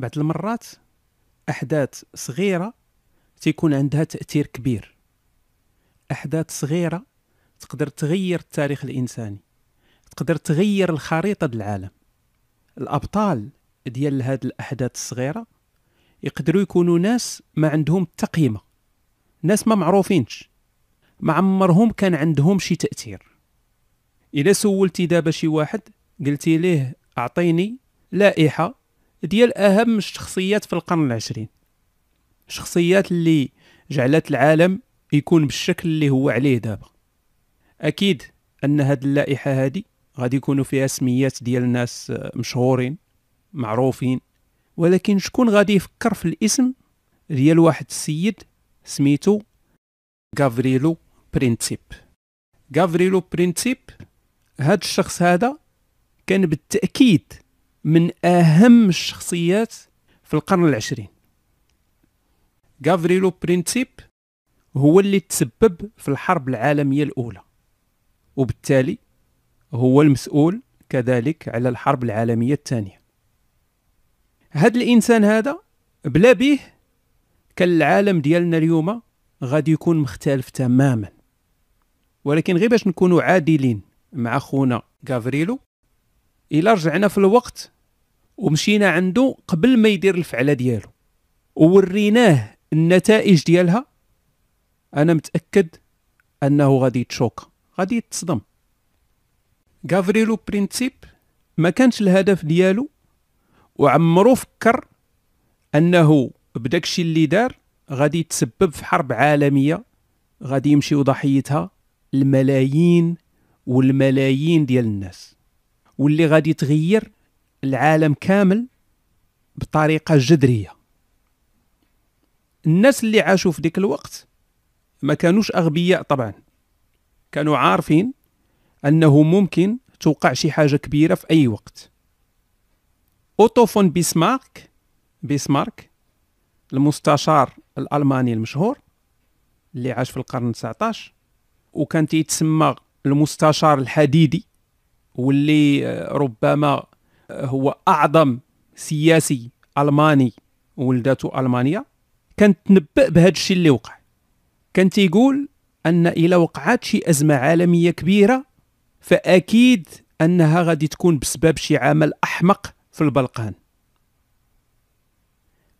بعض المرات أحداث صغيرة تيكون عندها تأثير كبير. أحداث صغيرة تقدر تغير التاريخ الإنساني تقدر تغير الخريطة ديال العالم. الأبطال ديال هاد الأحداث الصغيرة يقدروا يكونوا ناس ما عندهم تقييمه ناس ما معروفينش ما عمرهم كان عندهم شي تأثير. إذا سولتي دابا شي واحد قلتي ليه أعطيني لائحة ديال أهم الشخصيات في القرن العشرين. شخصيات اللي جعلت العالم يكون بالشكل اللي هو عليه دابا. أكيد أن هاد اللائحة هادي غادي يكونوا فيها سميات ديال ناس مشهورين معروفين. ولكن شكون غادي يفكر في الاسم ديال واحد السيد سميتو غافريلو برينسيب غافريلو برينسيب هاد الشخص هذا كان بالتأكيد من أهم الشخصيات في القرن العشرين. غافريلو برينسيب هو اللي تسبب في الحرب العالمية الأولى وبالتالي هو المسؤول كذلك على الحرب العالمية الثانية. هذا الإنسان هذا بلا به كان العالم ديالنا اليوم غادي يكون مختلف تماما. ولكن غير باش نكونوا عادلين مع خونا غافريلو إلا رجعنا في الوقت ومشينا عنده قبل ما يدير الفعلة ديالو. ووريناه النتائج ديالها. أنا متأكد أنه غادي يتشوك غادي يتصدم. غافريلو برينسيب ما كانش الهدف ديالو وعمرو فكر أنه بداكشي اللي دار غادي يتسبب في حرب عالمية غادي يمشيو ضحيتها الملايين والملايين ديال الناس. واللي غادي تغير العالم كامل بطريقة جذرية. الناس اللي عاشوا في ديك الوقت ما كانوش أغبياء طبعا. كانوا عارفين أنه ممكن توقع شي حاجة كبيرة في أي وقت. أوتو فون بيسمارك بيسمارك المستشار الألماني المشهور اللي عاش في القرن 19 وكان تيتسمى المستشار الحديدي. واللي ربما هو أعظم سياسي ألماني ولدته المانيا كان تنبأ بهذا الشيء اللي وقع. كان تيقول أن إلى وقعت شي أزمة عالمية كبيرة فأكيد أنها غادي تكون بسبب شي عمل أحمق في البلقان.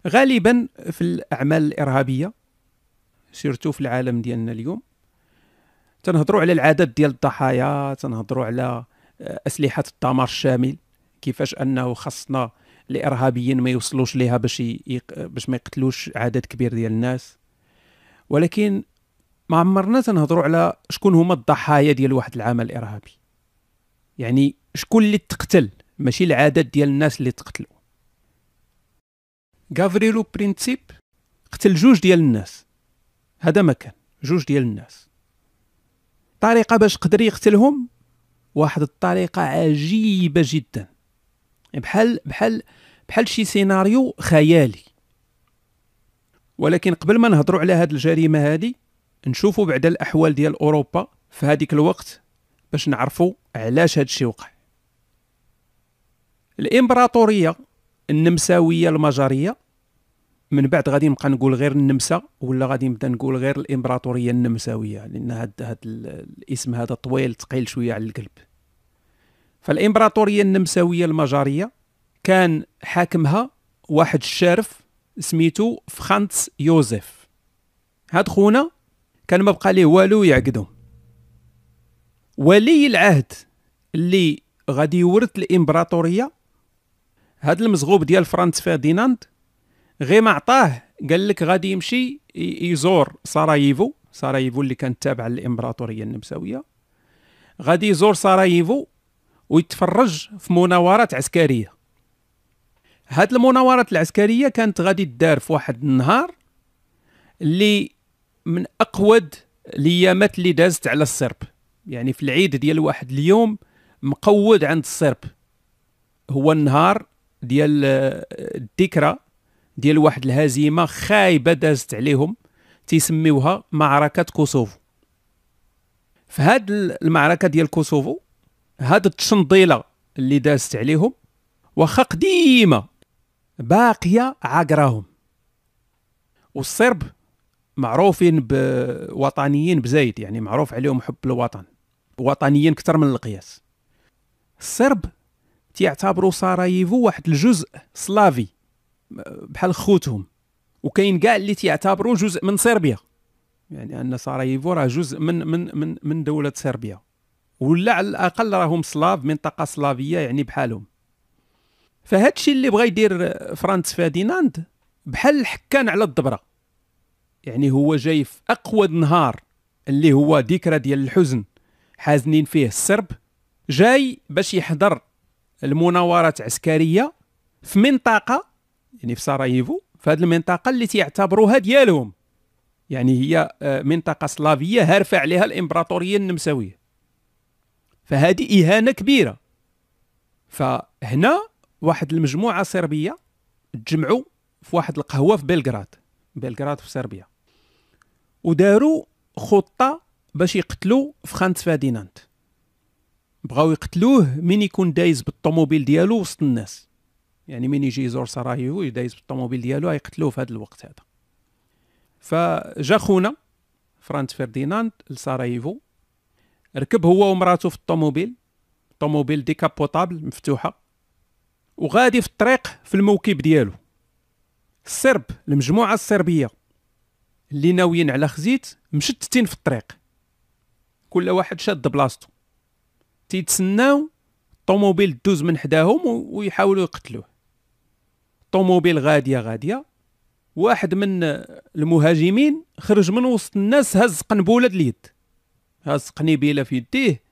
غالبا في الأعمال الإرهابية سيرتو في العالم ديالنا اليوم تنهضروا على العدد ديال الضحايا تنهضروا على آه، أسلحة الدمار الشامل كيفاش أنه خصنا الإرهابيين ما يوصلوش ليها باش يق... باش ما يقتلوش عدد كبير ديال الناس. ولكن ما عمرنا تنهضروا على شكون هما الضحايا ديال واحد العمل الإرهابي. يعني شكون اللي تقتل؟ ماشي العدد ديال الناس اللي تقتلوا غافريلو برينسيب قتل جوج ديال الناس. هذا ما كان جوج ديال الناس. طريقة باش قدر يقتلهم؟ واحد الطريقة عجيبة جدا. بحال بحال بحال شي سيناريو خيالي. ولكن قبل ما نهضروا على هذه الجريمة هذه نشوفوا بعد الأحوال ديال أوروبا في هذيك الوقت باش نعرفوا علاش هذا الشيء وقع. الإمبراطورية النمساوية المجرية من بعد غادي نبقى نقول غير النمسا ولا غادي نبدا نقول غير الإمبراطورية النمساوية؟ لأن هاد هاد الاسم هذا طويل ثقيل شوية على القلب. فالإمبراطورية النمساوية المجريه كان حاكمها واحد الشارف سميتو فرانس يوزيف. هاد خونا كان ما بقى ليه والو يعقدهم ولي العهد اللي غادي يورث الإمبراطورية هاد المزغوب ديال فرانس فرديناند غير ما عطاه قال لك غادي يمشي يزور سراييفو سراييفو اللي كانت تابعه للإمبراطورية النمساوية. غادي يزور سراييفو ويتفرج في مناورات عسكرية. هاد المناورات العسكرية كانت غادي تدار في واحد النهار اللي من أقود الأيامات اللي دازت على الصرب. يعني في العيد ديال واحد اليوم مقود عند الصرب. هو النهار ديال الذكرى ديال واحد الهزيمة خايبة دازت عليهم تيسميوها معركة كوسوفو. في هاد المعركة ديال كوسوفو هاد التشنضيله اللي دازت عليهم واخا قديمة باقية عاقراهم. والصرب معروفين بوطنيين بزايد يعني معروف عليهم حب الوطن وطنيين أكثر من القياس. الصرب تيعتبروا سراييفو واحد الجزء سلافي. بحال خوتهم. وكاين كاع اللي تيعتبروا جزء من صربيا. يعني أن سراييفو راه جزء من من من من دولة صربيا. ولا على الأقل راهم سلاف منطقة سلافية يعني بحالهم. فهاد الشيء اللي بغى يدير فرانس فرديناند بحال الحكان على الدبرة. يعني هو جاي في أقوى نهار اللي هو ذكرى ديال الحزن حازنين فيه الصرب جاي باش يحضر المناورات عسكرية في منطقة يعني في سراييفو في هذه المنطقة اللي تيعتبروها ديالهم. يعني هي آه، منطقة سلافية هارفة عليها الإمبراطورية النمساوية. فهذه إهانة كبيرة. فهنا واحد المجموعة صربية تجمعوا في واحد القهوة في بلغراد بلغراد في صربيا. وداروا خطة باش يقتلوا فرانس فرديناند بغاو يقتلوه من يكون دايز بالطوموبيل ديالو وسط الناس. يعني من يجي يزور سراييفو يدايز بالطوموبيل ديالو يقتلوه في هذا الوقت هذا. فجا خونا فرانس فرديناند لسراييفو ركب هو ومراته في الطوموبيل. طوموبيل décapotable مفتوحة وغادي في الطريق في الموكب ديالو. السرب المجموعة الصربيه اللي ناويين على خزيت مشتتين في الطريق. كل واحد شاد بلاصتو. تيتسناو الطوموبيل دوز من حداهم ويحاولوا يقتلوه. طوموبيل غادية غادية. واحد من المهاجمين خرج من وسط الناس هز قنبوله اليد هز قنيبيله في يديه.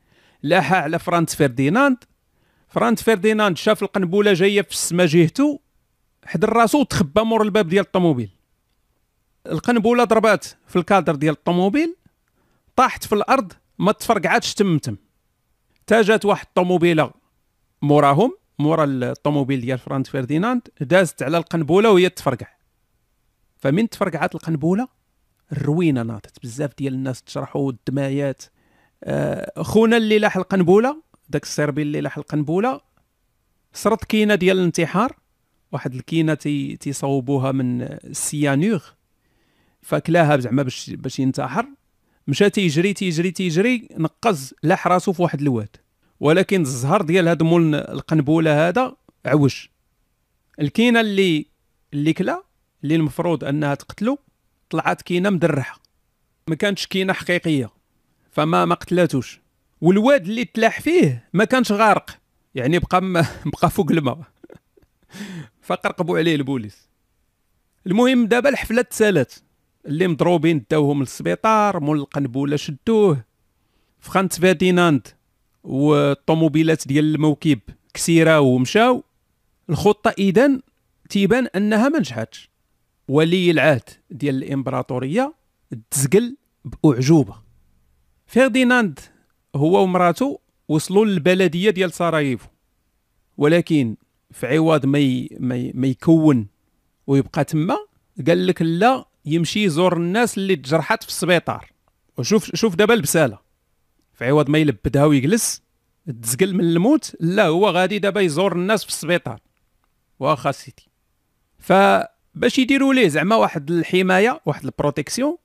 لاحا على فرانس فرديناند فرانس فرديناند شاف القنبوله جاية في السما جهته حضر راسو وتخبى مور الباب ديال الطوموبيل. القنبوله ضربات في الكادر ديال الطوموبيل طاحت في الأرض ما تفرقعاتش تم تم تاجات واحد الطوموبيلة موراهم. مورا الطوموبيل ديال فرانس فرديناند دازت على القنبوله وهي تفرقع فمن تفرقعات القنبوله الروينة ناضت بزاف ديال الناس تشرحوا الدمايات. آه خونا اللي لاح القنبوله داك السربي اللي لاح القنبوله سرط كينة ديال الانتحار. واحد الكينة تي تيصوبوها من السيانوغ فكلاها زعما باش باش ينتحر. مشى تيجري تيجري تيجري نقز لاح راسو في واحد الواد. ولكن الزهر ديال هاد مول القنبوله هذا عوج. الكينة اللي اللي كلا اللي المفروض أنها تقتلو طلعت كينة مدرحة. ما كانتش كينة حقيقية. فما ما قتلاتوش. والواد اللي تلاح فيه ما كانش غارق. يعني بقى م... بقى فوق الماء. فقرقبوا عليه البوليس. المهم دابا الحفلة تسالات اللي مضروبين داوهم للسبيطار مول القنبوله شدوه. فرانس فيرديناند والطوموبيلات ديال الموكب كسيرة ومشاو. الخطة اذا تيبان أنها ما نجحتش. ولي العهد ديال الإمبراطورية تزقل بأعجوبة. فرديناند هو ومراته وصلوا للبلدية ديال سراييفو ولكن في عوض ما ما يكون ويبقى تما قال لك لا يمشي يزور الناس اللي تجرحت في السبيطار. وشوف شوف دابا البسالة. في عوض ما يلبدها ويجلس تزقل من الموت لا هو غادي دابا يزور الناس في السبيطار. واخا سيتي. فباش يديروا ليه؟ زعما واحد الحماية واحد ال protection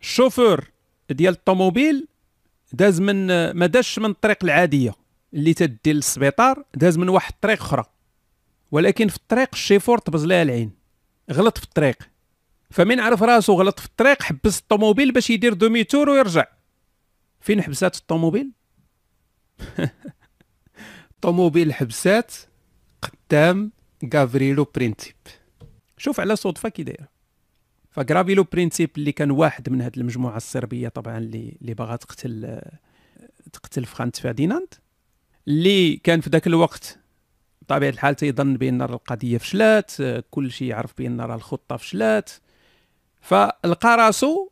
ال chauffeur ديال الطوموبيل داز من ما داش من الطريق العادية اللي تدي للسبيطار داز من واحد الطريق أخرى. ولكن في الطريق الشيفور طبز لها العين. غلط في الطريق. فمن عرف راسو غلط في الطريق حبس الطوموبيل باش يدير demi-tour ويرجع. فين حبسات الطوموبيل؟ الطوموبيل حبسات قدام غافريلو برينسيب شوف على صدفه كي دايره فغافريلو برينسيب اللي كان واحد من هذه المجموعة الصربيه طبعا اللي اللي باغا تقتل تقتل فرانس فرديناند اللي كان في ذاك الوقت بطبيعة الحال تيظن بأن القضية فشلات كل شيء يعرف بأن الخطة فشلات. فلقى راسو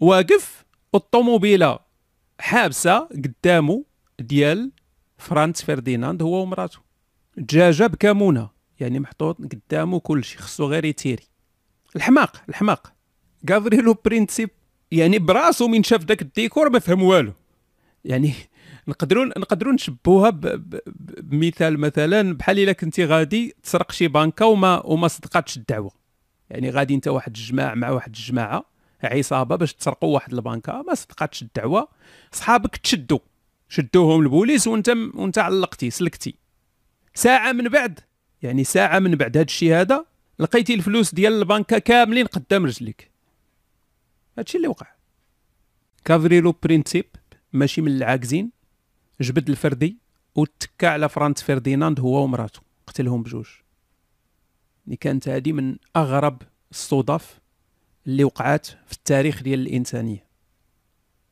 واقف الطوموبيله حابسة قدامه ديال فرانس فرديناند هو ومراته. دجاجه بكمونة يعني محطوط قدامه كل شيء خصو غير يتيري. الحماق الحماق. غافريلو برينسيب يعني براسو من شاف داك الديكور ما فهم والو. يعني نقدروا نقدروا نشبوها بمثال مثلا بحال إلا كنتي غادي تسرق شي بنكة وما وما صدقاتش الدعوة. يعني غادي أنت واحد الجماعة مع واحد الجماعة. عصابه باش تسرقوا واحد البنكة ما صدقاتش الدعوة. صحابك تشدوا شدوهم البوليس وانت وانت علقتي سلكتي. ساعة من بعد يعني ساعة من بعد هذا الشيء هذا لقيتي الفلوس ديال البنكة كاملين قدام رجليك. هادشي اللي وقع. غافريلو برينسيب ماشي من العاكزين جبد الفردي وتكا على فرانس فرديناند هو ومراته قتلهم بجوج. اللي كانت هذه من أغرب الصدف اللي وقعات في التاريخ ديال الإنسانية.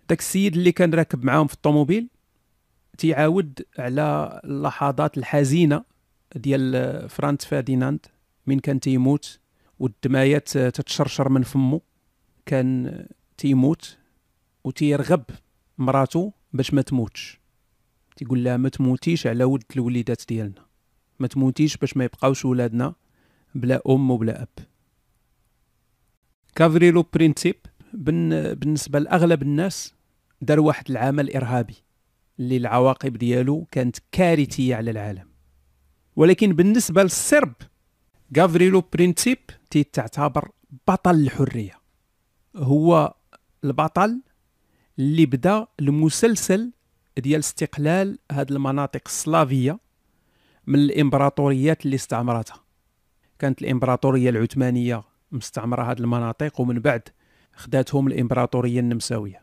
داك السيد اللي كان راكب معاهم في الطوموبيل تيعاود على اللحظات الحزينة ديال فرانس فرديناند من كان تيموت والدمايات تتشرشر من فمه. كان تيموت وتيرغب مراته باش ما تموتش. تيقول لها ما تموتيش على ود الوليدات ديالنا. ما تموتيش باش ما يبقاوش ولادنا بلا أم وبلا أب. غافريلو برينسيب بالنسبة لأغلب الناس دار واحد العمل إرهابي اللي العواقب ديالو كانت كارثية على العالم. ولكن بالنسبة للصرب غافريلو برينسيب تيتعتبر بطل الحرية. هو البطل اللي بدا المسلسل ديال استقلال هاد المناطق السلافية من الإمبراطوريات اللي استعمرتها. كانت الإمبراطورية العثمانية مستعمرة هاد المناطق ومن بعد خداتهم الإمبراطورية النمساوية.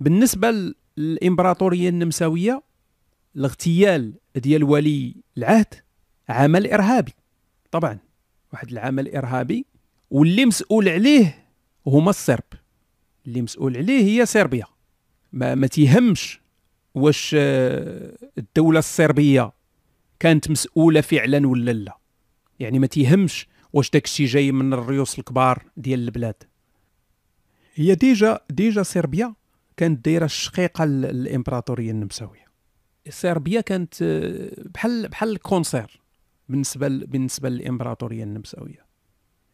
بالنسبة للإمبراطورية النمساوية الاغتيال ديال ولي العهد عمل إرهابي. طبعا واحد العمل إرهابي واللي مسؤول عليه هما الصرب. اللي مسؤول عليه هي صربيا. ما, ما تيهمش واش آه، الدولة الصربية كانت مسؤولة فعلا ولا لا. يعني ما تيهمش واش داك الشيء جاي من الريوس الكبار ديال البلاد؟ هي déjà déjà صربيا كانت دايرة الشقيقة الإمبراطورية النمساوية. صربيا كانت آه، بحال بحال ال cancer بالنسبة بالنسبة للإمبراطورية النمساوية.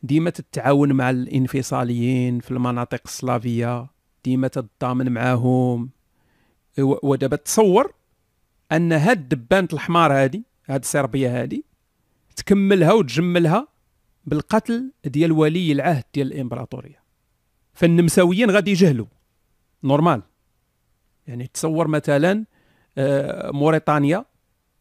ديما تتعاون مع الإنفصاليين في المناطق السلافية ديما تتضامن معاهم. ودابا تصور أن هاد دبانه الحمار هادي هاد صربيا هادي تكملها وتجملها بالقتل ديال ولي العهد ديال الإمبراطورية. فالنمساويين غادي يجهلوا. نورمال يعني تصور مثلا آه، موريتانيا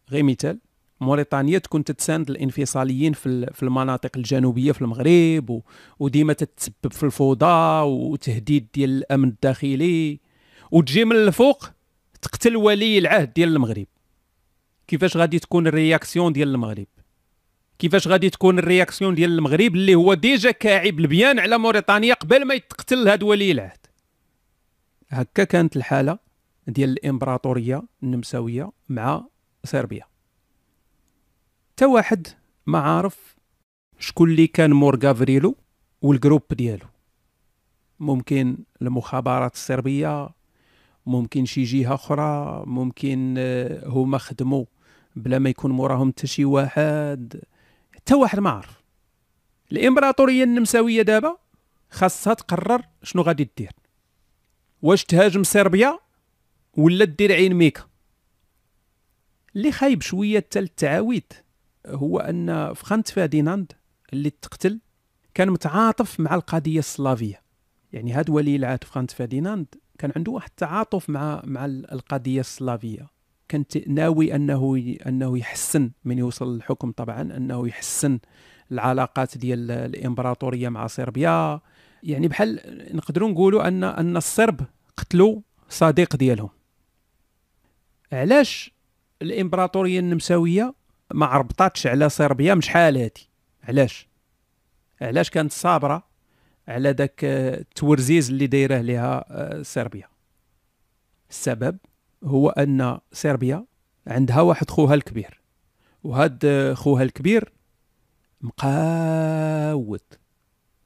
غير مثال موريتانيا تكون تتساند الانفصاليين في في المناطق الجنوبية في المغرب وديما تتسبب في الفوضى وتهديد ديال الأمن الداخلي. وتجي من الفوق تقتل ولي العهد ديال المغرب. كيفاش غادي تكون ال réaction ديال المغرب؟ كيفاش غادي تكون ال réaction ديال المغرب اللي هو déjà كاعي بالبيان على موريتانيا قبل ما يتقتل هاد ولي العهد. هكا كانت الحالة ديال الإمبراطورية النمساوية مع صربيا. حتى واحد ما عارف شكون اللي كان مور غافريلو وال groupe ديالو. ممكن المخابرات الصربية ممكن شي جهة أخرى ممكن آه، هما خدموا بلا ما يكون موراهم حتى شي واحد. حتى واحد ما عارف الإمبراطورية النمساوية دابا خاصها تقرر شنو غادي دير. واش تهاجم صربيا ولا دير عين ميكا. اللي خايب شوية حتى التعاويد هو أن فرانز فرديناند اللي تقتل كان متعاطف مع القضية السلافية. يعني هاد ولي العهد فرانز فرديناند كان عنده واحد التعاطف مع مع القضية السلافية. كان ناوي أنه أنه يحسن من يوصل للحكم طبعا أنه يحسن العلاقات ديال الإمبراطورية مع صربيا. يعني بحال نقدروا نقولوا أن أن الصرب قتلوا صديق ديالهم. علاش الإمبراطورية النمساوية ما عربطاتش على صربيا من شحال هادي؟ علاش؟ علاش كانت صابرة على داك التورزيز اللي دايره ليها آه، صربيا؟ السبب؟ هو أن صربيا عندها واحد خوها الكبير وهاد خوها الكبير مقاود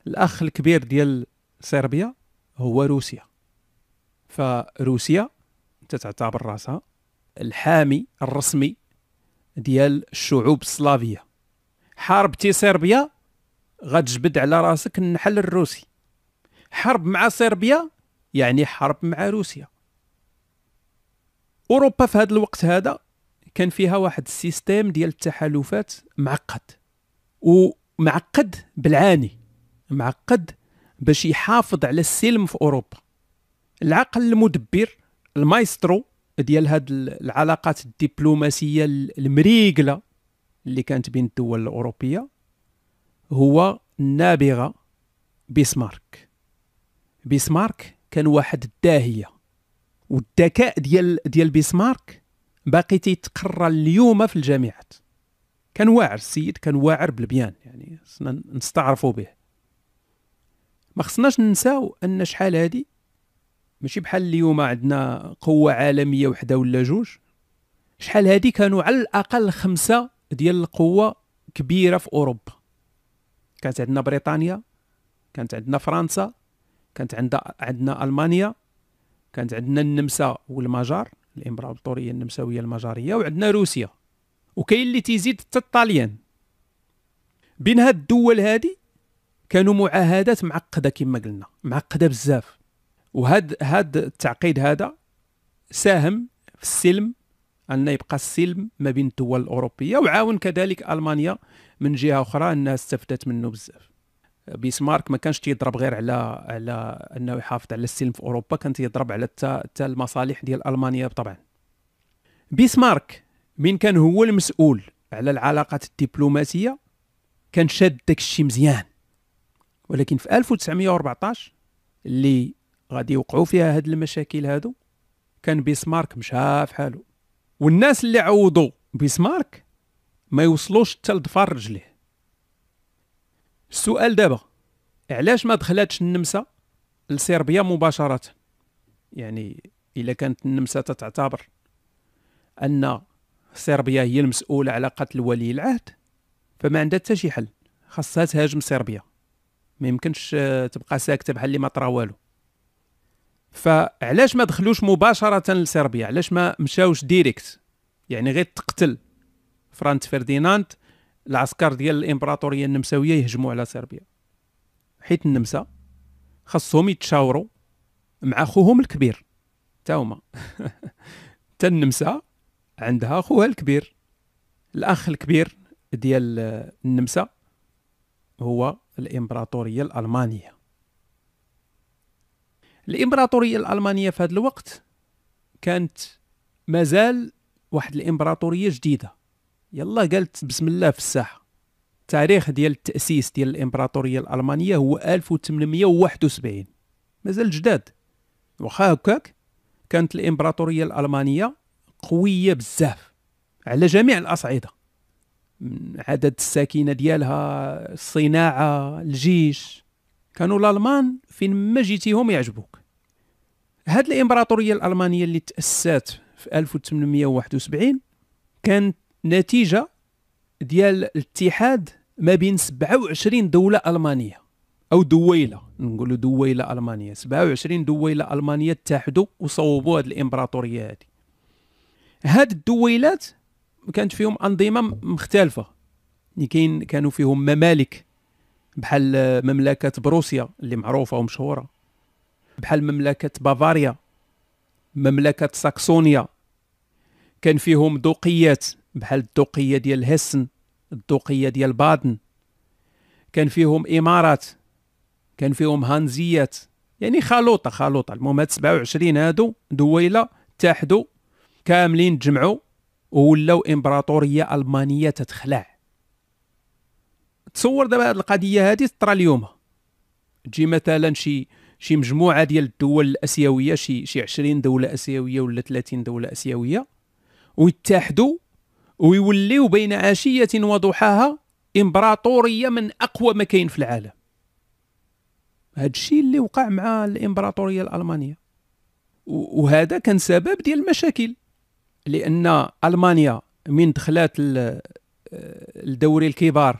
الأخ الكبير ديال صربيا هو روسيا. فروسيا تتعتبر راسها الحامي الرسمي ديال الشعوب السلافيه حاربتي صربيا غتجبد على راسك النحل الروسي. حرب مع صربيا يعني حرب مع روسيا. أوروبا في هذا الوقت هذا كان فيها واحد ال système ديال التحالفات معقد ومعقد بالعاني معقد باش يحافظ على السلم في أوروبا. العقل المدبر المايسترو ديال هاد العلاقات الدبلوماسية المريقلة اللي كانت بين الدول الأوروبية هو النابغة بيسمارك. بيسمارك كان واحد الداهية. والذكاء ديال ديال بيسمارك باقي تيتقرى اليوم في الجامعات. كان واعر السيد كان واعر بالبيان يعني نستعرفوا به. ما خصناش ننساو أن شحال هادي ماشي بحال اليوم عندنا قوة عالمية وحدة ولا جوج شحال هادي كانوا على الأقل خمسة ديال القوة كبيرة في أوروبا. كانت عندنا بريطانيا كانت عندنا فرنسا كانت عندنا ألمانيا كانت عندنا النمسا والمجار الإمبراطورية النمساوية المجارية وعندنا روسيا. وكاين اللي تيزيد حتى بين هاد الدول هادي كانوا معاهدات معقدة كما قلنا معقدة بزاف. وهاد هاد التعقيد هذا ساهم في السلم أن يبقى السلم ما بين الدول الأوروبية وعاون كذلك ألمانيا من جهة أخرى أنها استفدت منه بزاف. بيسمارك ما كانش تيضرب غير على على أنه يحافظ على السلم في أوروبا كان تيضرب على حتى المصالح ديال ألمانيا طبعا. بيسمارك من كان هو المسؤول على العلاقات الدبلوماسية كان شاد داك الشيء مزيان. ولكن في 1914 اللي غادي يوقعوا فيها هاد المشاكل هادو كان بيسمارك مشى في حاله والناس اللي عوضوا بيسمارك ما يوصلوش حتى لضفار رجليه. السؤال دابا علاش ما دخلاتش النمسا لصربيا مباشرة؟ يعني إذا كانت النمسا تتعتبر أن صربيا هي المسؤولة على قتل ولي العهد فما عندها حتى شي حل خاصها تهاجم صربيا ما يمكنش تبقى ساكتة بحال اللي ما طرا والو. فعلاش ما دخلوش مباشرة لصربيا علاش ما مشاوش ديريكت يعني غير تقتل فرانت فرديناند العسكر ديال الامبراطورية النمساوية يهجموا على صربيا. حيت النمسا خاصهم يتشاوروا مع خوهم الكبير. تا هما. تا النمسا عندها خوها الكبير. الأخ الكبير ديال النمسا هو الإمبراطورية الألمانية. الإمبراطورية الألمانية في هذا الوقت كانت مازال واحد الإمبراطورية جديدة. يلا قالت بسم الله في الساحة. التاريخ ديال التأسيس ديال الإمبراطورية الألمانية هو 1871 مازال جداد. واخا هكاك كانت الإمبراطورية الألمانية قوية بزاف على جميع الأصعدة. عدد الساكنة ديالها الصناعة الجيش. كانوا الألمان فين ما جيتيهم يعجبوك. هاد الإمبراطورية الألمانية اللي تأسست في 1871 كانت نتيجة ديال الاتحاد ما بين 27 دولة ألمانية أو دويلة نقولوا دويلة ألمانية. 27 دويلة ألمانية اتحدوا وصوبوا هذه الإمبراطورية هذه هاد الدويلات كانت فيهم أنظمة مختلفة. يعني كاين كانوا فيهم ممالك بحال مملكة بروسيا اللي معروفة ومشهورة بحال مملكة بافاريا مملكة ساكسونيا. كان فيهم دوقيات بحال الدوقيه ديال هيسن الدوقيه ديال بادن. كان فيهم إمارات كان فيهم هانزيات. يعني خلوطة خلوطة. المهم هاد 27 هادو دويلة اتحدوا كاملين تجمعوا وولاو إمبراطورية ألمانية تتخلع. تصور دابا هذه القضية هذه تطرى اليوم. تجي مثلا شي شي مجموعة ديال الدول الأسيوية شي شي 20 دولة أسيوية ولا 30 دولة أسيوية ويتحدوا ويوليو بين عشيه وضحاها إمبراطورية من أقوى ما كاين في العالم. هذا الشيء اللي وقع مع الإمبراطورية الألمانية. وهذا كان سبب ديال المشاكل لأن ألمانيا من دخلت الدوري الكبار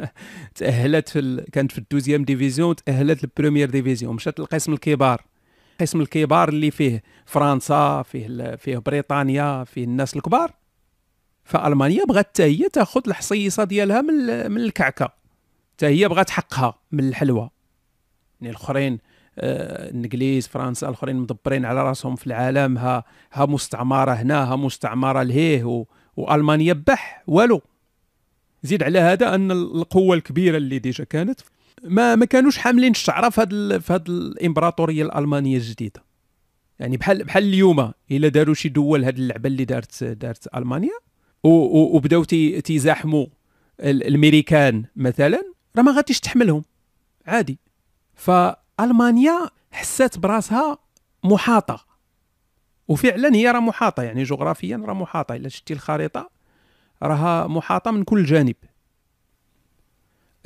تأهلت في ال... كانت في ال deuxième division تأهلت لل première division مشات للقسم الكبار. القسم الكبار اللي فيه فرنسا فيه ال... فيه بريطانيا فيه الناس الكبار. فالمانيا بغات حتى هي تاخذ الحصيصة ديالها من من الكعكة. حتى هي بغات حقها من الحلوى. يعني الأخرين آه، الإنجليز فرنسا الأخرين مدبرين على راسهم في العالم. ها ها مستعمرة هنا ها مستعمرة لهيه و... وألمانيا بح والو. زيد على هذا أن القوة الكبيرة اللي ديجا كانت ما ما كانوش حاملين الشعرة في هذه في هذه الإمبراطورية الألمانية الجديدة. يعني بحال بحال اليوم إلا داروا شي دول هذه اللعبة اللي دارت دارت ألمانيا وبداو تيزاحموا الامريكان مثلا راه ما غاديش تحملهم. عادي. فألمانيا حسات براسها محاطة. وفعلا هي راه محاطة يعني جغرافيا راه محاطة. إلا شتي الخريطة راها محاطة من كل جانب.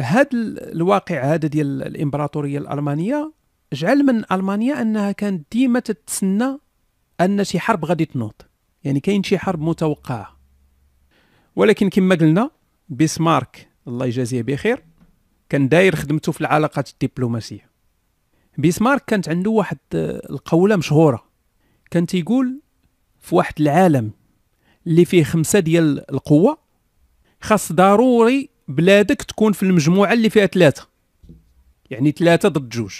هذا الواقع هذا ديال الإمبراطورية الألمانية جعل من ألمانيا أنها كانت ديما تتسنى أن شي حرب غادي تنوض. يعني كاين شي حرب متوقعة. ولكن كما قلنا بيسمارك الله يجازيه بخير كان داير خدمته في العلاقات الدبلوماسية. بيسمارك كانت عنده واحد القولة مشهورة. كان تيقول في واحد العالم اللي فيه خمسة ديال القوة خاص ضروري بلادك تكون في المجموعة اللي فيها ثلاثة. يعني ثلاثة ضد جوج.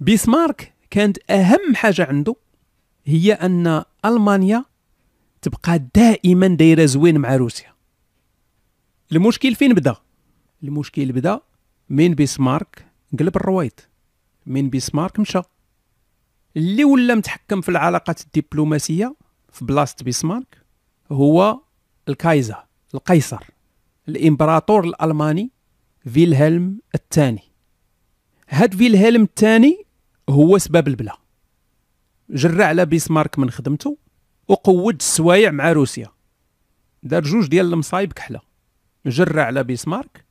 بيسمارك كانت أهم حاجة عنده هي أن ألمانيا تبقى دائما دايرة زوين مع روسيا. المشكل فين بدا؟ المشكل بدا من بيسمارك قلب الرويض من بيسمارك مشى. اللي ولا متحكم في العلاقات الدبلوماسية في بلاصه بيسمارك هو الكايزر القيصر الإمبراطور الألماني فيلهلم الثاني. هاد فيلهلم الثاني هو سبب البلا. جرى على بيسمارك من خدمته وقود السوايع مع روسيا. دار جوج ديال المصايب كحلة. جرى على بيسمارك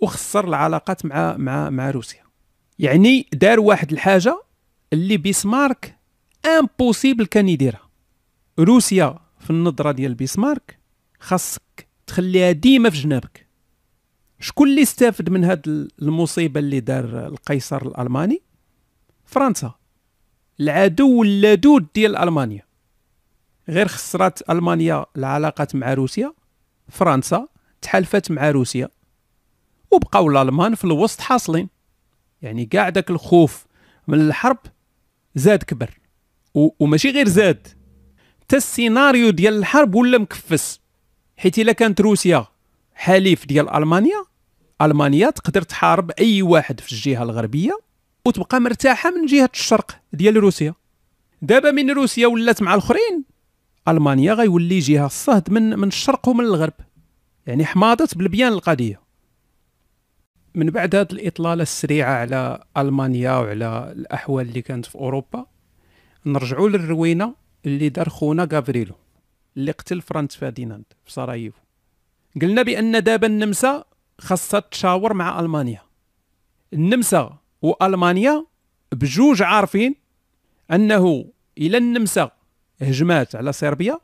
وخسر العلاقات مع مع مع روسيا. يعني دار واحد الحاجة اللي بيسمارك امبوسيبل كان يديرها. روسيا في النظرة ديال بيسمارك خاصك تخليها ديما في جنابك. شكون اللي استافد من هاد المصيبة اللي دار القيصر الألماني؟ فرنسا. العدو اللدود ديال ألمانيا. غير خسرات ألمانيا العلاقات مع روسيا فرنسا تحالفت مع روسيا وبقاو الألمان في الوسط حاصلين. يعني كاع داك الخوف من الحرب زاد كبر وماشي غير زاد حتى السيناريو ديال الحرب ولا مكفس. حيت إلا كانت روسيا حليف ديال ألمانيا ألمانيا تقدر تحارب أي واحد في الجهة الغربية وتبقى مرتاحة من جهة الشرق ديال روسيا. دابا من روسيا ولات مع الأخرين ألمانيا غيولي جهة الصهد من من الشرق ومن الغرب. يعني حماضت بالبيان القضية. من بعد هذه الإطلالة السريعة على ألمانيا وعلى الأحوال اللي كانت في أوروبا نرجعوا للروينة اللي دار خونا غافريلو اللي قتل فرانس فرديناند في سراييفو. قلنا بأن دابا النمسا خاصها تشاور مع ألمانيا. النمسا وألمانيا بجوج عارفين أنه إلى النمسا هجمات على صربيا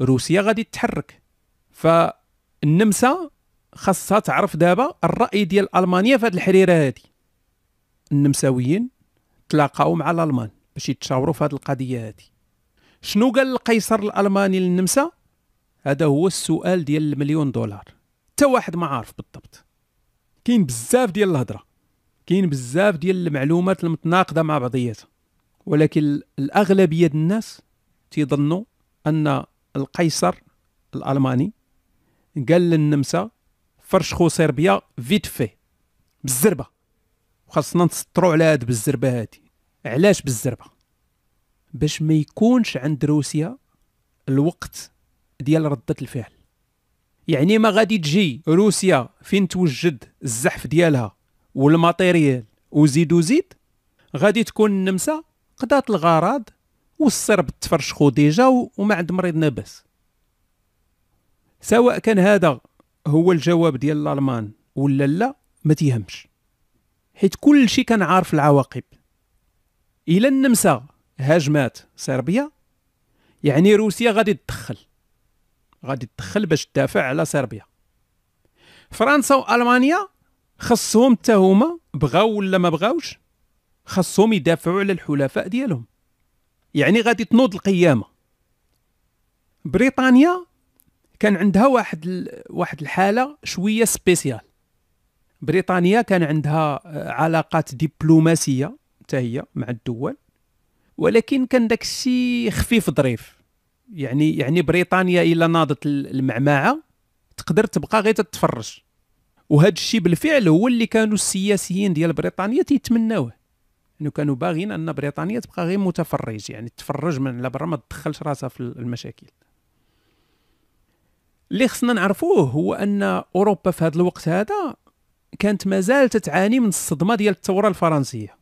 روسيا غادي تتحرك فالنمسا خاصها تعرف دابا الرأي ديال ألمانيا في هذه الحريرة هذه النمساويين تلاقاو مع الألمان باش يتشاوروا في هذه القضية هذه شنو قال القيصر الألماني للنمسا؟ هذا هو السؤال ديال المليون دولار. حتى واحد ما عارف بالضبط. كاين بزاف ديال الهضرة. كاين بزاف ديال المعلومات المتناقضة مع بعضياتها ولكن الأغلبية ديال الناس تيظنوا أن القيصر الألماني قال للنمسا فرشخوا صربيا فيت في بالزربة. وخاصنا نسطروا على هاد بالزربة هادي. علاش بالزربة؟ باش ما يكونش عند روسيا الوقت ديال ردة الفعل. يعني ما غادي تجي روسيا فين توجد الزحف ديالها وال matériel وزيد وزيد غادي تكون النمسا قضات الغرض والصرب تفرشخو déjà وما عند مريضنا باس سواء كان هذا هو الجواب ديال الألمان ولا لا ما تيهمش. حيت كل شيء كان عارف العواقب. إلى النمسا هاجمات صربيا يعني روسيا غادي تدخل. غادي تدخل باش تدافع على صربيا. فرنسا والمانيا خصهم حتى هما بغاو ولا ما بغاوش خصهم يدافعوا على الحلفاء ديالهم. يعني غادي تنوض القيامة. بريطانيا كان عندها واحد واحد الحالة شوية سبيسيال. بريطانيا كان عندها علاقات دبلوماسية حتى هي مع الدول. ولكن كان داك الشيء خفيف ظريف. يعني يعني بريطانيا إلا ناضت المعمعه تقدر تبقى غير تتفرج. وهذا الشيء بالفعل هو اللي كانوا السياسيين ديال بريطانيا تيتمناوه. إنه كانوا باغيين أن بريطانيا تبقى غير متفرج يعني تفرج من على برا ما تدخلش راسها في المشاكل. اللي خصنا نعرفوه هو أن أوروبا في هذا الوقت هذا كانت مازال تتعاني من الصدمة ديال الثورة الفرنسية.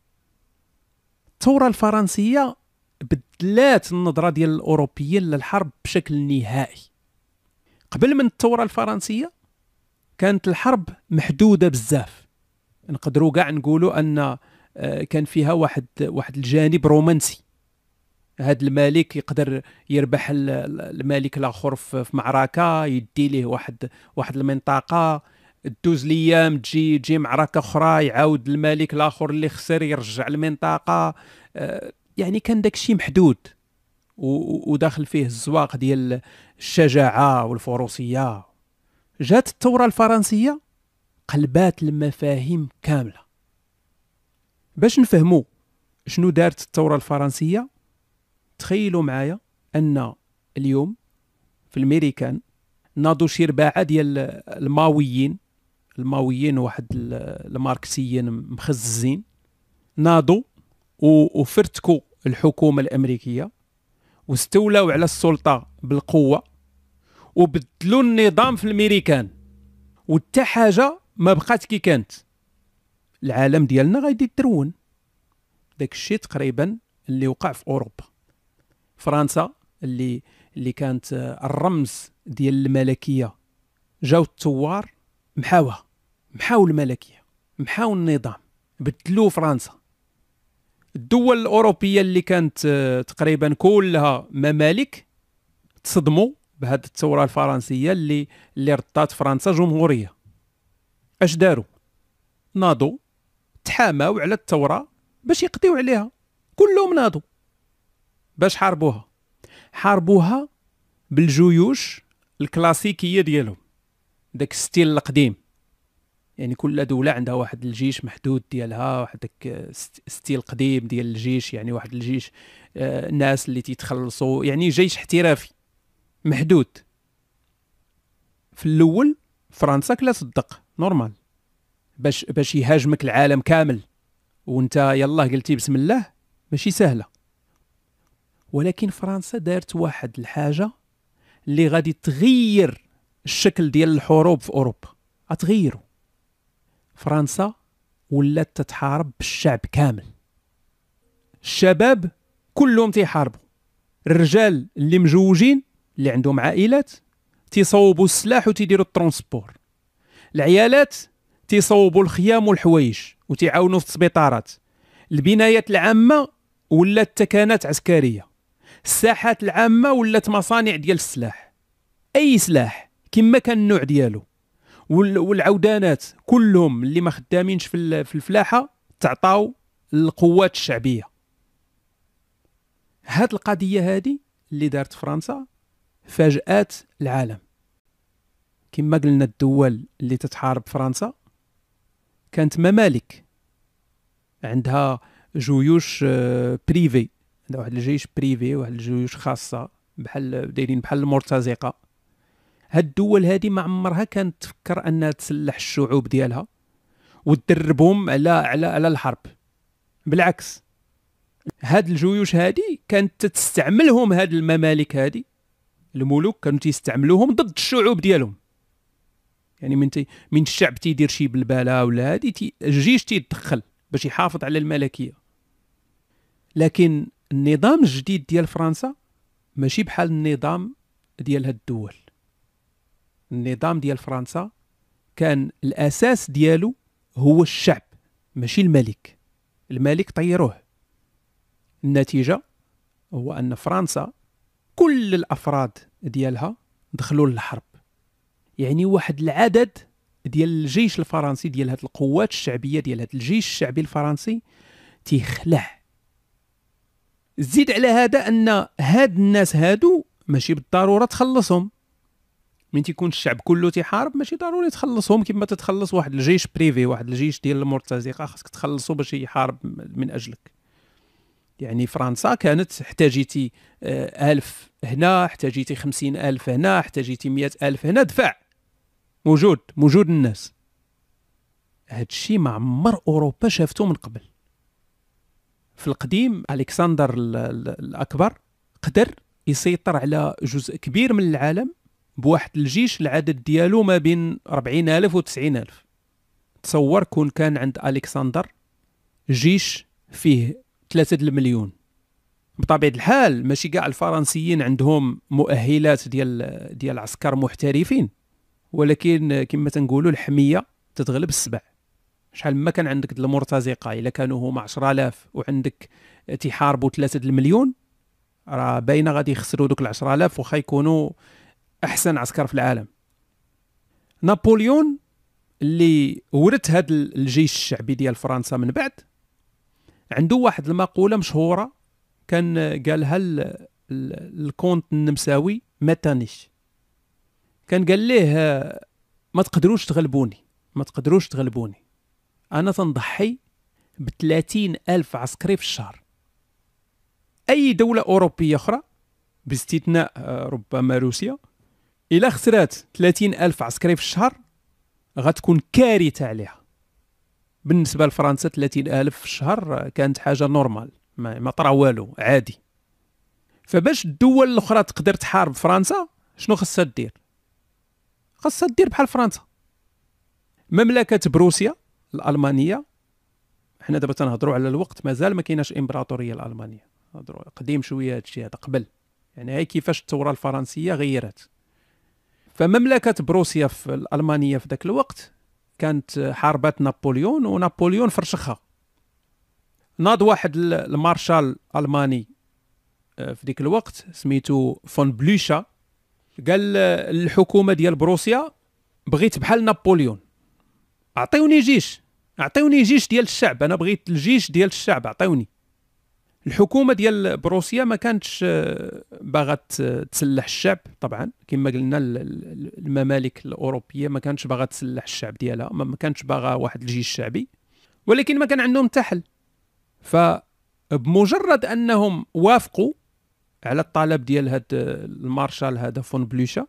الثورة الفرنسية بدلات النظرة ديال الأوروبيين للحرب بشكل نهائي. قبل من الثورة الفرنسية كانت الحرب محدودة بزاف. نقدروا كاع نقولوا أن كان فيها واحد واحد الجانب رومانسي. هاد الملك يقدر يربح الملك الآخر في معركة يدي ليه واحد واحد المنطقة دوز ليام تجي تجي معركة أخرى يعاود الملك الآخر اللي خسر يرجع المنطقة. آه، يعني كان داك الشيء محدود. وداخل فيه الزواق ديال الشجاعة والفروسية. جات الثورة الفرنسية قلبات المفاهيم كاملة. باش نفهموا شنو دارت الثورة الفرنسية تخيلوا معايا أن اليوم في الميريكان ناضوا شي رباعه ديال الماويين الماويين واحد الماركسيين مخززين ناضوا وفرتكوا الحكومة الأمريكية واستولوا على السلطة بالقوة وبدلوا النظام في الميريكان وتا حاجة ما بقات كي كانت. العالم ديالنا غادي يترون داك الشيء تقريبا اللي وقع في أوروبا. فرنسا اللي اللي كانت الرمز ديال الملكية. جاو الثوار محاوها. محاو الملكية. محاو النظام. بدلوا فرنسا. الدول الأوروبية اللي كانت تقريبا كلها ممالك تصدموا بهذه الثورة الفرنسية اللي اللي ردات فرنسا جمهورية. اش داروا ناضوا تحاماو على الثوره باش يقضيو عليها. كلهم ناضوا باش حاربوها. حاربوها بالجيوش الكلاسيكية ديالهم. داك ال style القديم. يعني كل دولة عندها واحد الجيش محدود ديالها واحد داك style قديم ديال الجيش يعني واحد الجيش آه الناس اللي تيتخلصوا يعني جيش احترافي محدود. في الأول فرنسا كلا تصدق نورمال. باش باش يهاجمك العالم كامل. وانت يلا قلتي بسم الله ماشي سهلة. ولكن فرنسا دارت واحد الحاجة اللي غادي تغير الشكل ديال الحروب في أوروبا. غتغيرو. فرنسا ولات تتحارب بالشعب كامل. الشباب كلهم تيحاربوا الرجال اللي مجوجين اللي عندهم عائلات تيصوبوا السلاح وتيديروا الترونسبور. العيالات تيصوبوا الخيام والحوايج وتيعاونوا في السبيطارات. البنايات العامة ولات تكانات عسكرية. الساحات العامة ولات مصانع ديال السلاح. أي سلاح كما كان النوع ديالو. والعودانات كلهم اللي ما خدامينش في الفلاحة تعطاو للقوات الشعبية. هاد القضية هادي اللي دارت فرنسا فاجأت العالم. كما قلنا الدول اللي تتحارب فرنسا كانت ممالك. عندها جيوش آه، privé عندها واحد الجيش privé واحد الجيوش خاصة بحال دايرين بحال المرتزقة. هاد الدول هادي ما عمرها كانت تفكر أنها تسلح الشعوب ديالها وتدربهم على على على الحرب. بالعكس هاد الجيوش هادي كانت تستعملهم هاد الممالك هادي. الملوك كانوا تيستعملوهم ضد الشعوب ديالهم. يعني من من الشعب تيدير شي بلبله ولا هادي الجيش تيدخل باش يحافظ على الملكية. لكن النظام الجديد ديال فرنسا ماشي بحال النظام ديال هاد الدول. النظام ديال فرنسا كان الأساس ديالو هو الشعب ماشي الملك. الملك طيروه. النتيجة هو أن فرنسا كل الأفراد ديالها دخلوا للحرب. يعني واحد العدد ديال الجيش الفرنسي ديال هاد القوات الشعبية ديال هاد الجيش الشعبي الفرنسي تيخلع. زيد على هذا أن هاد الناس هادو ماشي بالضرورة تخلصهم. من تيكون الشعب كله تيحارب ماشي ضروري تخلصهم. كما تتخلص واحد الجيش بريفي واحد الجيش ديال المرتزقة خاصك تخلصو باش يحارب من أجلك. يعني فرنسا كانت احتاجيتي آه، ألف هنا احتاجيتي خمسين ألف هنا احتاجيتي مئة ألف هنا. دفع. موجود موجود الناس. هاد الشيء ما عمر أوروبا شافته من قبل. في القديم ألكسندر الأكبر قدر يسيطر على جزء كبير من العالم بواحد الجيش العدد ديالو ما بين 40 ألف و 90 ألف. تصور كون كان عند ألكسندر جيش فيه ثلاثة المليون. بطبيعة الحال ماشي كاع الفرنسيين عندهم مؤهلات ديال ديال عسكر محترفين. ولكن كما تنقولوا الحمية تتغلب السبع. شحال ما كان عندك المرتزقة إلا كانوا هما 10000 وعندك تيحاربوا ثلاثة المليون راه باينة غادي يخسروا دوك ال 10000 واخا يكونوا أحسن عسكر في العالم. نابليون اللي ورث هذا الجيش الشعبي ديال فرنسا من بعد عنده واحد المقولة مشهورة كان قالها الكونت النمساوي ميترنيش. كان قال ليه ما تقدروش تغلبوني ما تقدروش تغلبوني. أنا تنضحي ب ألف عسكري في الشهر. أي دولة أوروبية أخرى باستثناء آه، ربما روسيا الا خسرات 30 ألف عسكري في الشهر غتكون كارثة عليها. بالنسبة لفرنسا 30 ألف في الشهر كانت حاجة normale ما, طرا والو عادي. فباش الدول الأخرى تقدر تحارب فرنسا شنو خاصها دير خاصها دير بحال فرنسا. مملكة بروسيا الألمانية. حنا دابا تنهضروا على الوقت مازال ما كايناش إمبراطورية الألمانية. قديم شوية هادشي هذا قبل. يعني هاي كيفاش الثورة الفرنسية غيرت. فمملكة بروسيا في الألمانية في ذاك الوقت كانت حاربات نابليون ونابليون فرشخها. ناض واحد المارشال ألماني آه، في ذيك الوقت سميتو فون بلوشا. قال الحكومة ديال بروسيا بغيت بحال نابليون أعطيوني جيش أعطيوني جيش ديال الشعب أنا بغيت الجيش ديال الشعب أعطيوني. الحكومة ديال بروسيا ما كانتش آه، باغا تسلح الشعب طبعا. كما قلنا الممالك الأوروبية ما كانتش باغا تسلح الشعب ديالها ما كانتش باغا واحد الجيش الشعبي ولكن ما كان عندهم حتى حل فبمجرد أنهم وافقوا على الطلب ديال هاد المارشال هذا فون بلوشا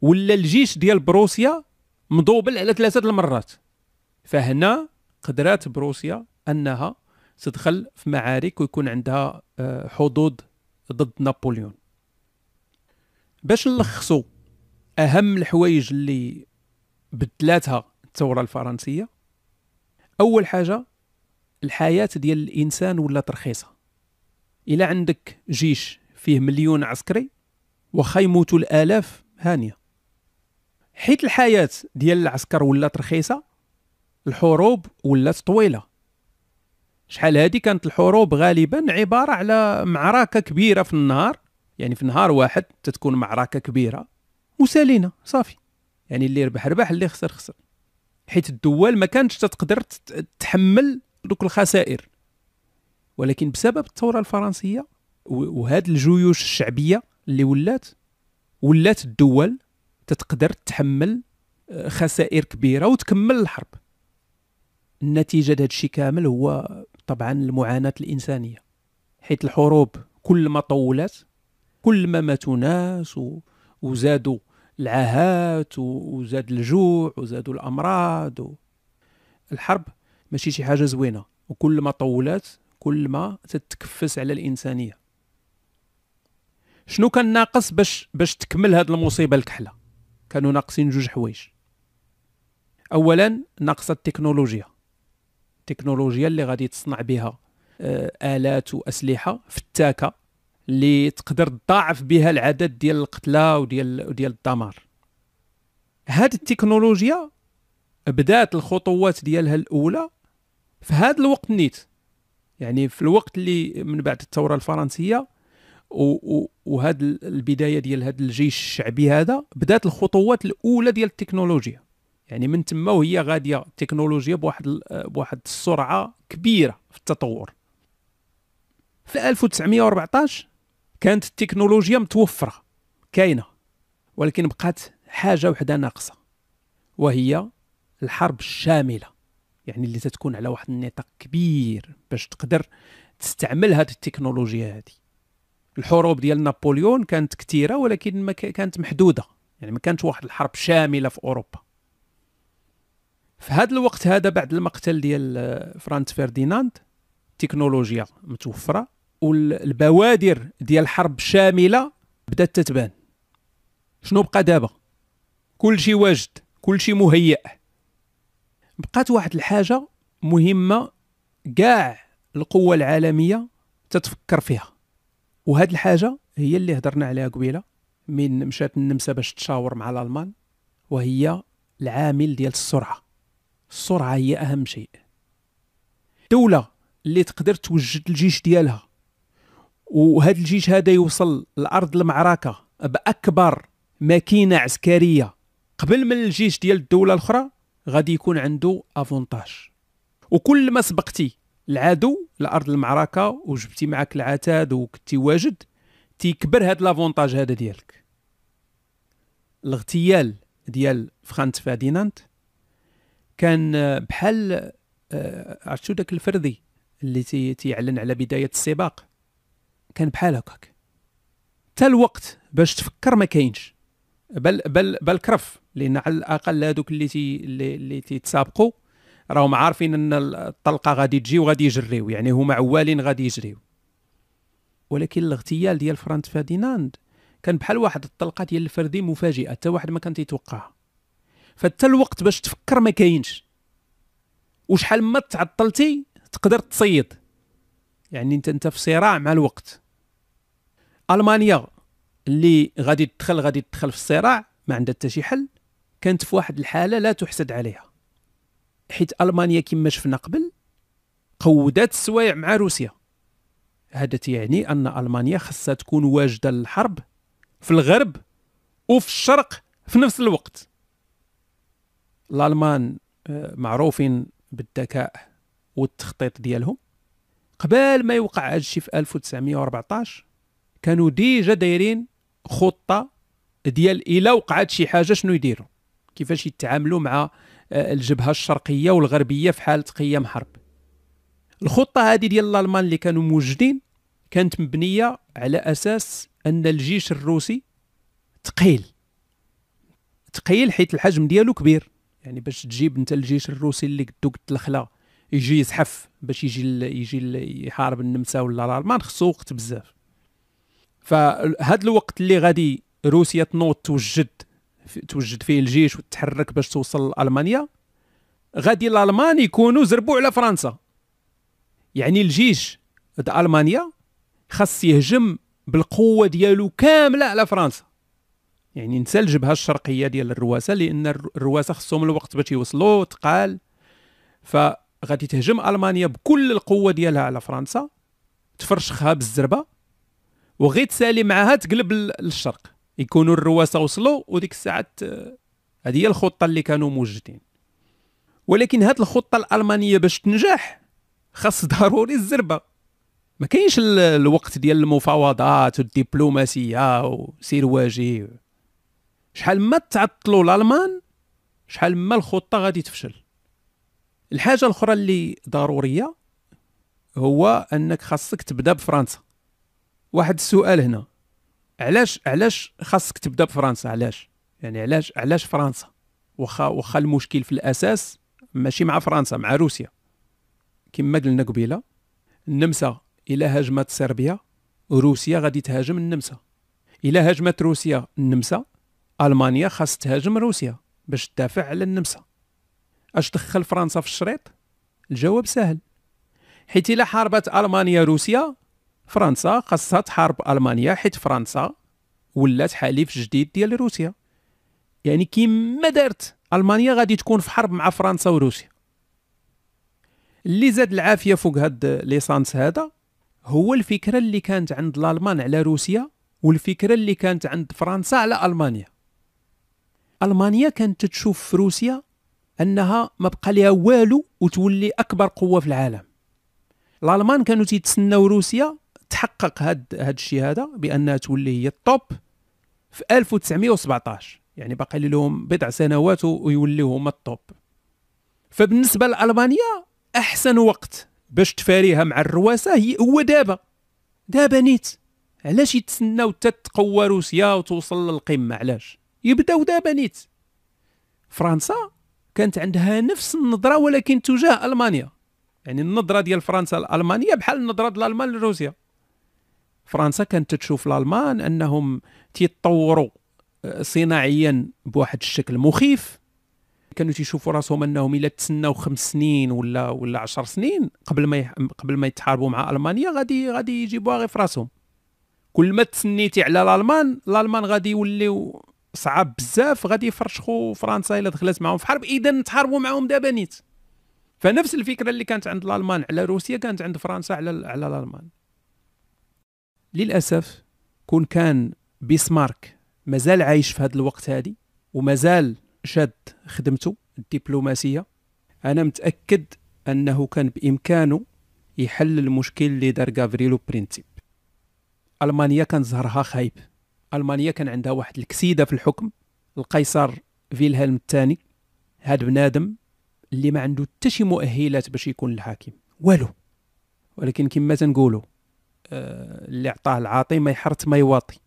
ولا الجيش ديال بروسيا مضوبل على ثلاثة المرات. فهنا قدرات بروسيا أنها تدخل في معارك ويكون عندها آه، حظوظ ضد نابليون. باش نلخصوا أهم الحوايج اللي بدلاتها الثورة الفرنسية أول حاجة الحياة ديال الإنسان ولات رخيصه الا عندك جيش فيه مليون عسكري واخا يموتوا الآلاف هانية. حيت الحياة ديال العسكر ولات رخيصة الحروب ولات طويلة. شحال هادي كانت الحروب غالبا عبارة على معركة كبيرة في النهار يعني في نهار واحد تتكون معركة كبيرة وسالينا صافي. يعني اللي ربح ربح اللي خسر خسر. حيت الدول ما كانتش تقدر تحمل دوك الخسائر. ولكن بسبب الثورة الفرنسية وهاد الجيوش الشعبية اللي ولات ولات الدول تتقدر تحمل آه، خسائر كبيرة وتكمل الحرب. النتيجة هذا الشيء كامل هو طبعا المعاناة الإنسانية حيث الحروب كل ما طولت كل ما ماتوا ناس وزادوا العاهات وزاد الجوع وزادوا الأمراض و... الحرب ماشي شي حاجة زوينة وكل ما طولت كل ما تتكفس على الإنسانية. شنو كان ناقص باش باش تكمل هذه المصيبة الكحلة؟ كانوا ناقصين جوج حوايج. اولا ناقصة التكنولوجيا. التكنولوجيا اللي غادي تصنع بها آه، آلات وأسلحة فتاكة اللي تقدر تضاعف بها العدد ديال القتلى وديال وديال الدمار. هذه التكنولوجيا بدات الخطوات ديالها الأولى في هذا الوقت نيت. يعني في الوقت اللي من بعد الثورة الفرنسية وهذه البداية ديال هذا الجيش الشعبي هذا بدات الخطوات الأولى ديال التكنولوجيا. يعني من تما وهي غادية التكنولوجيا بواحد بواحد السرعة كبيرة في التطور. في 1914 كانت التكنولوجيا متوفرة كاينة ولكن بقات حاجة وحدة ناقصة وهي الحرب الشاملة. يعني اللي تتكون على واحد النطاق كبير باش تقدر تستعمل هذه التكنولوجيا هذه الحروب ديال نابليون كانت كثيره ولكن ما كانت محدودة. يعني ما كانت واحد الحرب شاملة في أوروبا. في هذا الوقت هذا بعد المقتل ديال آه، فرانس فرديناند التكنولوجيا متوفرة والبوادر ديال حرب شاملة بدأت تتبان. شنو بقى دابا؟ كل شيء واجد كل شيء مهيأ بقات واحد الحاجة مهمة كاع القوى العالمية تتفكر فيها. وهاد الحاجة هي اللي هضرنا عليها قبيلة من مشات النمسا باش تشاور مع الألمان وهي العامل ديال السرعة. السرعة هي أهم شيء. دولة اللي تقدر توجد الجيش ديالها. وهذا الجيش هذا يوصل لأرض المعركة بأكبر ماكينة عسكرية قبل من الجيش ديال الدولة الأخرى غادي يكون عنده افونتاج وكل ما سبقتي العدو لارض المعركة وجبتي معك العتاد وكنتي واجد تيكبر هاد لافونتاج هذا ديالك. الاغتيال ديال فرانس فادينانت كان بحال آه، عرفتو داك الفردي اللي تي تيعلن على بداية السباق؟ كان بحال هكاك. حتى الوقت باش تفكر ما كاينش. بل بل بل كرف لأن على الأقل هذوك اللي تي اللي, تيتسابقوا راهم عارفين أن الطلقة غادي تجي وغادي يجريو يعني هما عوالين غادي يجريو. ولكن الاغتيال ديال فرانس فاديناند كان بحال واحد الطلقة ديال الفردي مفاجئة حتى واحد ما كان تيتوقعها. فحتى الوقت باش تفكر ما كاينش. وشحال ما تعطلتي تقدر تصيد. يعني أنت أنت في صراع مع الوقت. ألمانيا اللي غادي تدخل غادي تدخل في الصراع ما عندها حتى شي حل. كانت في واحد الحالة لا تحسد عليها. حيت ألمانيا كما شفنا قبل قودات السوايع مع روسيا. هذا يعني أن ألمانيا خاصها تكون واجدة للحرب في الغرب وفي الشرق في نفس الوقت. الألمان آه، معروفين بالذكاء والتخطيط ديالهم. قبل ما يوقع هذا الشيء في 1914 كانوا ديجا دايرين خطة ديال إلا وقعت شي حاجة شنو يديروا؟ كيفاش يتعاملوا مع آه، الجبهة الشرقية والغربية في حالة قيام حرب؟ الخطة هذه ديال الألمان اللي كانوا موجودين كانت مبنية على أساس أن الجيش الروسي ثقيل. ثقيل حيت الحجم ديالو كبير. يعني باش تجيب أنت الجيش الروسي اللي قدو قد الخلا يجي يزحف باش يجي يجي يحارب النمسا ولا الألمان خصو وقت بزاف. فهاد الوقت اللي غادي روسيا تنوض توجد توجد فيه الجيش وتتحرك باش توصل لألمانيا غادي الألمان يكونوا زربوا على فرنسا. يعني الجيش د ألمانيا خاص يهجم بالقوة ديالو كاملة على فرنسا. يعني نسى الجبهة الشرقية ديال الرواسة لأن الرواسة خصهم الوقت باش يوصلوا تقال. فغادي تهجم ألمانيا بكل القوة ديالها على فرنسا تفرشخها بالزربة. وغير تسالي معها تقلب للشرق. يكونوا الرواسه وصلوا وديك الساعات آه، هذه هي الخطة اللي كانوا موجودين. ولكن هذه الخطة الألمانية باش تنجح خاص ضروري الزربة. ما كاينش الوقت ديال المفاوضات والدبلوماسية وسير واجي. شحال ما تعطلوا الألمان شحال ما الخطة غادي تفشل. الحاجة الأخرى اللي ضرورية هو أنك خاصك تبدأ بفرنسا. واحد السؤال هنا. علاش علاش خاصك تبدا بفرنسا؟ علاش؟ يعني علاش علاش فرنسا؟ واخا واخا المشكل في الأساس ماشي مع فرنسا مع روسيا. كما قلنا قبيلة النمسا إلى هاجمت صربيا روسيا غادي تهاجم النمسا. إلى هاجمت روسيا النمسا ألمانيا خاص تهاجم روسيا باش تدافع على النمسا. أش دخل فرنسا في الشريط؟ الجواب سهل حيت إلى حاربت المانيا روسيا فرنسا خاصها تحارب ألمانيا حيت فرنسا ولات حليف جديد ديال روسيا. يعني كيما دارت ألمانيا غادي تكون في حرب مع فرنسا وروسيا. اللي زاد العافية فوق هاد ليسانس هذا هو الفكرة اللي كانت عند الألمان على روسيا والفكرة اللي كانت عند فرنسا على ألمانيا. ألمانيا كانت تشوف في روسيا أنها ما بقى لها والو وتولي أكبر قوة في العالم. الألمان كانوا تيتسناو روسيا تحقق هاد هاد الشيء هذا بانها تولي هي الطوب في 1917 يعني باقي لهم بضع سنوات ويوليو هما الطوب. فبالنسبة لالمانيا أحسن وقت باش تفاريها مع الرواسة هي هو دابا. دابا نيت. علاش يتسناو حتى تقوى روسيا وتوصل للقمة؟ علاش؟ يبداو دابا نيت. فرنسا كانت عندها نفس النظرة ولكن تجاه ألمانيا. يعني النظرة ديال فرنسا لألمانيا بحال النظرة ديال الألمان لروسيا. فرنسا كانت تشوف الالمان أنهم تيتطوروا آه، صناعيا بواحد الشكل مخيف. كانوا تيشوفوا راسهم أنهم إلا تسناو خمس سنين ولا ولا عشر سنين قبل ما. قبل ما يتحاربوا مع ألمانيا غادي غادي يجيبوها غير في راسهم. كل ما تسنيتي على الالمان الالمان غادي يوليو صعاب بزاف غادي يفرشخوا فرنسا إلا دخلت معهم في حرب. اذا نتحاربوا معهم دابا نيت. فنفس الفكرة اللي كانت عند الالمان على روسيا كانت عند فرنسا على على الالمان للأسف كون كان بيسمارك مازال عايش في هذا الوقت هذه ومازال شاد خدمته الدبلوماسية. أنا متأكد أنه كان بإمكانه يحل المشكل اللي دار غافريلو برينسيب ألمانيا كان ظهرها خايب. ألمانيا كان عندها واحد الكسيدة في الحكم القيصر فيلهلم الثاني. هذا بنادم اللي ما عنده حتى شي مؤهلات باش يكون الحاكم. والو. ولكن كما تنقولوا اللي عطاه العاطي ما يحرت ما يواطي.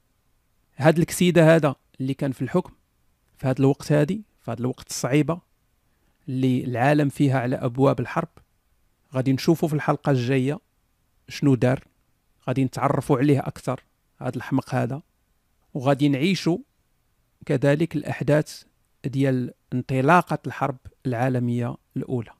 هاد الكسيدة هذا اللي كان في الحكم في هذا الوقت هذه في هذا الوقت الصعيبة اللي العالم فيها على أبواب الحرب. غادي نشوفوا في الحلقة الجاية شنو دار. غادي نتعرفوا عليه أكثر هذا الحمق هذا. وغادي نعيشوا كذلك الأحداث ديال انطلاقة الحرب العالمية الأولى.